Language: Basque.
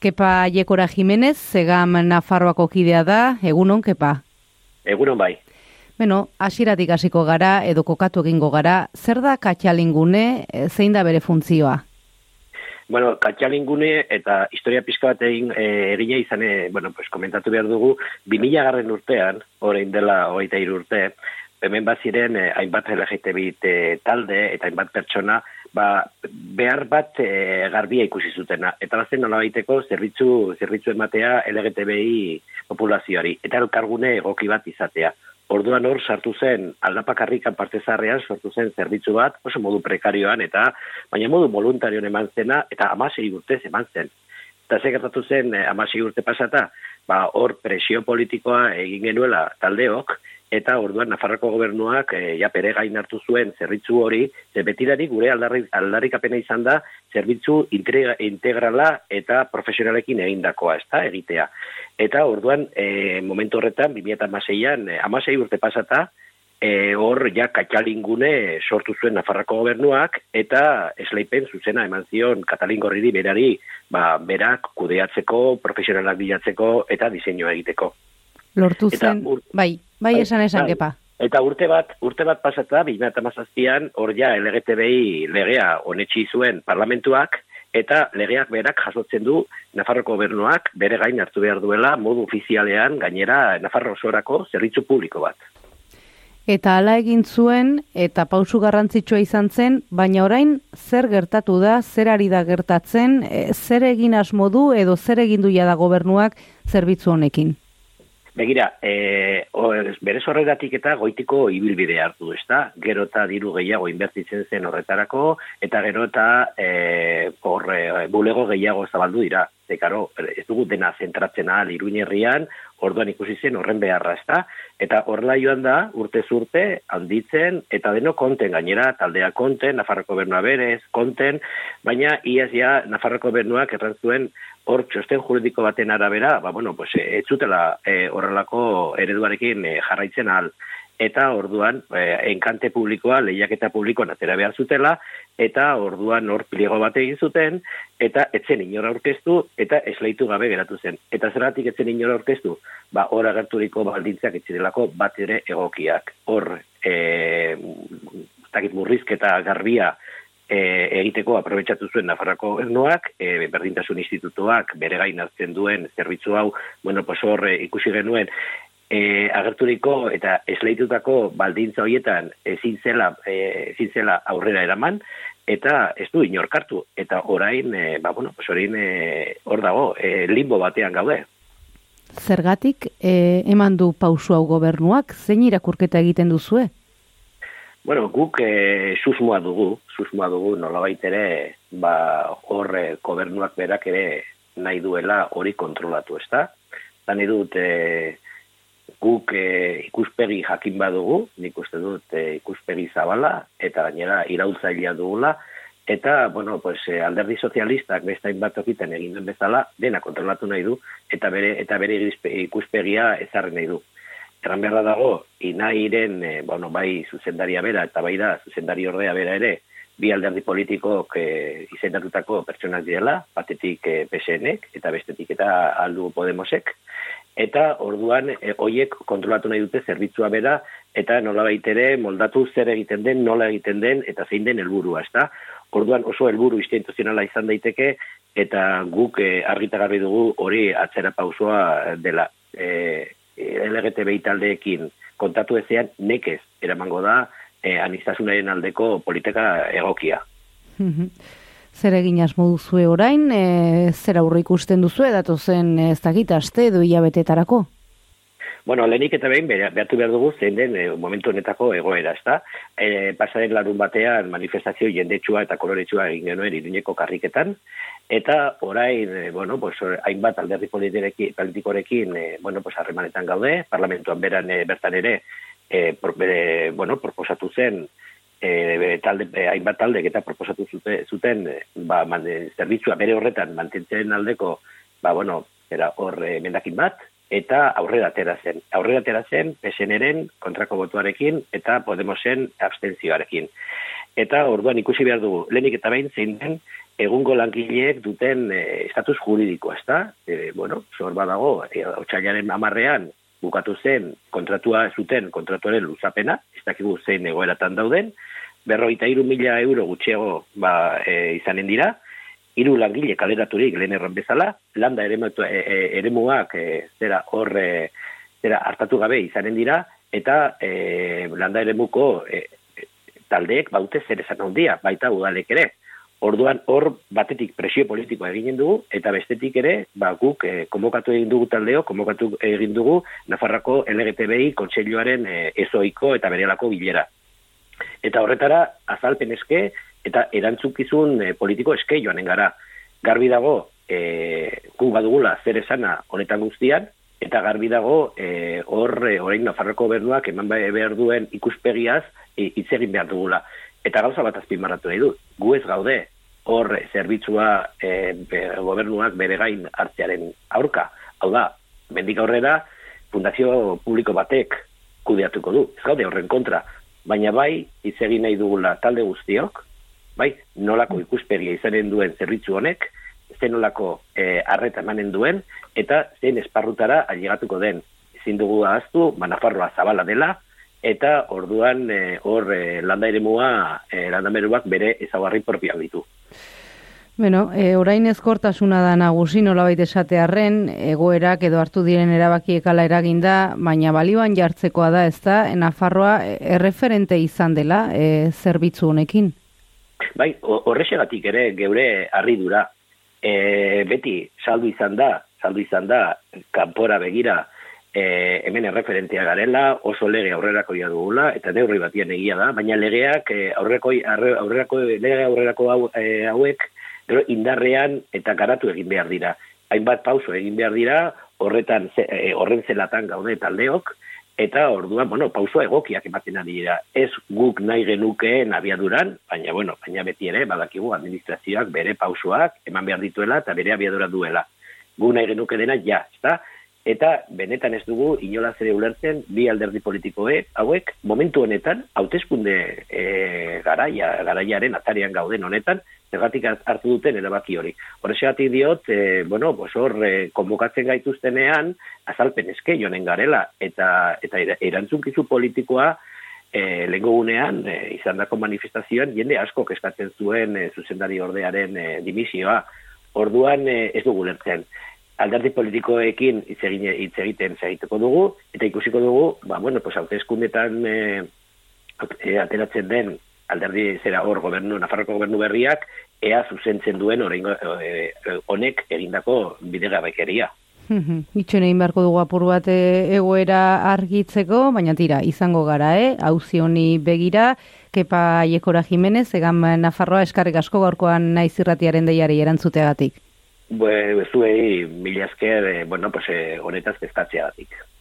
Kepa Iekora Jimenez, zegam Nafarroako kidea da, egunon, Kepa? Egunon bai. Beno, asiratik hasiko gara, edo kokatu egingo gara, zer da katxalingune, zein da bere funtzioa? Bueno, katxalingune eta historia pizka bat egin e, egina izan, e, bueno, pues, komentatu behar dugu, 2000 garren urtean, orain dela hogeita urte, hemen bat ziren eh, hainbat LGTB eh, talde eta hainbat pertsona ba, behar bat eh, garbia ikusi zutena. Eta bazen nola baiteko zerbitzu, zerbitzu ematea LGTBI populazioari. Eta elkargune egoki bat izatea. Orduan hor sartu zen aldapakarrikan parte zarrean sortu zen zerbitzu bat oso modu prekarioan eta baina modu voluntarioan eman zena eta amasei urte eman zen. Eta ze gertatu zen amasei urte pasata, ba hor presio politikoa egin genuela taldeok, eta orduan Nafarroko gobernuak e, ja pere gain hartu zuen zerbitzu hori, ze betirari gure aldarri, aldarrikapena izan da zerbitzu integrala eta profesionalekin egindakoa, ez da, egitea. Eta orduan, e, momentu horretan, 2006an, e, amasei urte pasata, e, hor ja katxalingune sortu zuen Nafarroko gobernuak, eta esleipen zuzena eman zion katalingorriri berari, ba, berak kudeatzeko, profesionalak bilatzeko eta diseinua egiteko. Lortu zen, bai, bai, bai esan esan, bai. gepa. Eta urte bat, urte bat pasata, bina eta mazazpian, hor ja LGTBI legea honetxi zuen parlamentuak, eta legeak berak jasotzen du Nafarroko gobernuak bere gain hartu behar duela modu ofizialean gainera Nafarro osorako zerbitzu publiko bat. Eta hala egin zuen eta pausu garrantzitsua izan zen, baina orain zer gertatu da, zer ari da gertatzen, e, zer egin asmodu edo zer egin duia da gobernuak zerbitzu honekin? Begira, e, o, berez horregatik eta goitiko ibilbide hartu, ez da? Gero eta diru gehiago inbertitzen zen horretarako, eta gero eta e, horre, bulego gehiago zabaldu dira. Zekaro, ez dugu dena zentratzen ahal iruñerrian, orduan ikusi zen horren beharra, ez da? Eta horrela joan da, urte zurte, handitzen, eta deno konten gainera, taldea konten, Nafarroko bernua berez, konten, baina iaz ja, Nafarroko bernuak errantzuen, hor txosten juridiko baten arabera, ba, bueno, pues, eh, ez zutela e, horrelako ereduarekin e, jarraitzen al. Eta orduan, e, enkante publikoa, lehiaketa publikoan atera behar zutela, eta orduan hor pliego bat egin zuten, eta etzen inora aurkeztu, eta esleitu gabe geratu zen. Eta zeratik etzen inora aurkeztu, ba, hor agerturiko baldintzak etzirelako bat ere egokiak. Hor, e, takit murrizketa garbia, e, egiteko aprobetsatu zuen Nafarrako gobernuak, e, berdintasun institutuak bere gain hartzen duen zerbitzu hau, bueno, pues hor e, ikusi genuen, e, agerturiko eta esleitutako baldintza horietan ezin zela, e, ezin zela aurrera eraman, eta ez du inorkartu, eta orain, e, ba, bueno, pues orain e, hor dago, e, limbo batean gaude. Zergatik, e, eman du pausu hau gobernuak, zein irakurketa egiten duzue? Bueno, guk e, susmoa dugu, susmoa dugu nolabait ere, ba, horre gobernuak berak ere nahi duela hori kontrolatu, ezta? Da nahi dut e, guk e, ikuspegi jakin badugu, nik uste dut e, ikuspegi zabala, eta gainera irautzailea dugula, eta, bueno, pues, alderdi sozialistak bestain bat okiten egin duen bezala, dena kontrolatu nahi du, eta bere, eta bere ikuspegia ezarri nahi du. Erran behar dago, inairen, e, bueno, bai zuzendaria bera, eta bai da zuzendari ordea bera ere, bi alderdi politiko e, izendatutako pertsonak direla, batetik e, PSNek, eta bestetik eta aldu Podemosek, eta orduan e, hoiek kontrolatu nahi dute zerbitzua bera, eta nola baitere moldatu zer egiten den, nola egiten den, eta zein den helburua, ezta? Orduan oso helburu instituzionala izan daiteke, eta guk e, argitagarri dugu hori atzera pausua dela. E, LGTBI taldeekin kontatu ezean nekez eramango da eh, anistasunaren aldeko politika egokia. zer egin asmo duzue orain, e, zer aurre ikusten duzue, datu zen ez dakit aste edo hilabetetarako? Bueno, lehenik eta behin behartu behar dugu zein den e, momentu honetako egoera, ezta? E, pasaren larun batean manifestazio jendetsua eta koloretsua egin genuen iruñeko karriketan, Eta orain, e, bueno, pues, hainbat alderdi politikorekin e, bueno, pues, harremanetan gaude, parlamentuan beran e, bertan ere, e, por, bere, bueno, proposatu zen, e, talde, e, hainbat talde eta proposatu zute, zuten, e, ba, mande, zerbitzua bere horretan mantentzen aldeko, ba, bueno, era hor e, mendakin bat, eta aurrera atera zen. Aurrera atera zen, PSN-eren kontrako botuarekin eta Podemosen abstentzioarekin. Eta orduan ikusi behar dugu, lehenik eta behin zein den, egungo langileek duten e, estatus juridikoa, ez da? E, bueno, zor badago, e, otxailaren amarrean, bukatu zen kontratua zuten kontratuaren luzapena, ez dakigu zein egoeratan dauden, berroita iru mila euro gutxiago ba, e, izanen dira, hiru langile kaleraturik lehen erran bezala, landa ere, e, e, ere muak, e, zera horre, zera hartatu gabe izanen dira, eta e, landa ere muko e, taldeek baute zer esan handia, baita udalek ere. Orduan hor batetik presio politikoa eginen dugu eta bestetik ere ba guk e, konbokatu egin dugu taldeo, konbokatu egin dugu Nafarrako LGTBI kontseiluaren e, ezoiko eta berelako bilera. Eta horretara azalpen eske eta erantzukizun e, politiko eske joanen gara. Garbi dago e, gu badugula zer esana honetan guztian eta garbi dago e, hor e, orain Nafarroko berduak eman behar duen ikuspegiaz hitz egin behar dugula. Eta gauza bat azpimarratu nahi du, gu ez gaude hor zerbitzua e, gobernuak bere gain hartzearen aurka. Hau da, bendik aurrera, fundazio publiko batek kudeatuko du. Ez gaude horren kontra, baina bai, izegin nahi dugula talde guztiok, bai, nolako ikusperia izanen duen zerbitzu honek, zenolako e, arreta emanen duen, eta zein esparrutara ailegatuko den. Ezin dugu ahaztu, manafarroa zabala dela, eta orduan e, hor e, landa eremua e, bere ezagarri propioak ditu. Bueno, e, orain ezkortasuna da nagusi nolabait esatearren, egoerak edo hartu diren erabakiekala eraginda, baina balioan jartzekoa da, ez da, Nafarroa erreferente izan dela e, zerbitzu honekin? Bai, horrexegatik ere geure harridura. E, beti, saldu izan da, saldu izan da, kanpora begira, e, hemen erreferentia garela, oso lege aurrerako dugula, eta neurri batian egia da, baina legeak e, aurrerako, aurrerako, lege aurrerako hau, e, hauek gero indarrean eta garatu egin behar dira. Hainbat pauso egin behar dira, horretan e, horren zelatan gaude taldeok, eta orduan, bueno, pauso egokiak ematen ari dira. Ez guk nahi genukeen abiaduran, baina, bueno, baina beti ere, badakigu administrazioak bere pausoak eman behar dituela eta bere abiadura duela. Gu nahi genuke dena, ja, ez eta benetan ez dugu inolaz ere ulertzen bi alderdi politikoe hauek momentu honetan hauteskunde e, garaia garaiaren atarian gauden honetan zergatik hartu duten erabaki hori. Horrexegatik diot, e, bueno, pues hor e, konbokatzen gaituztenean azalpen eske joanen garela eta eta erantzunkizu politikoa e, lengo gunean e, izandako manifestazioan jende asko eskatzen zuen e, zuzendari ordearen e, dimisioa. Orduan e, ez dugu lertzen alderdi politikoekin hitz hitz egiten zaiteko dugu eta ikusiko dugu ba bueno pues e, e, ateratzen den alderdi zera hor gobernu Nafarroko gobernu berriak ea zuzentzen duen oraingo e, honek egindako bidegabekeria Itxen egin beharko dugu apur bat e, egoera argitzeko, baina tira, izango gara, eh? Hauzi honi begira, Kepa Iekora Jimenez, egan Nafarroa eskarrik asko gaurkoan naiz irratiaren deiari erantzuteagatik. Bue, zuei, mila esker, eh, bueno, pues, eh, honetaz kezkatzea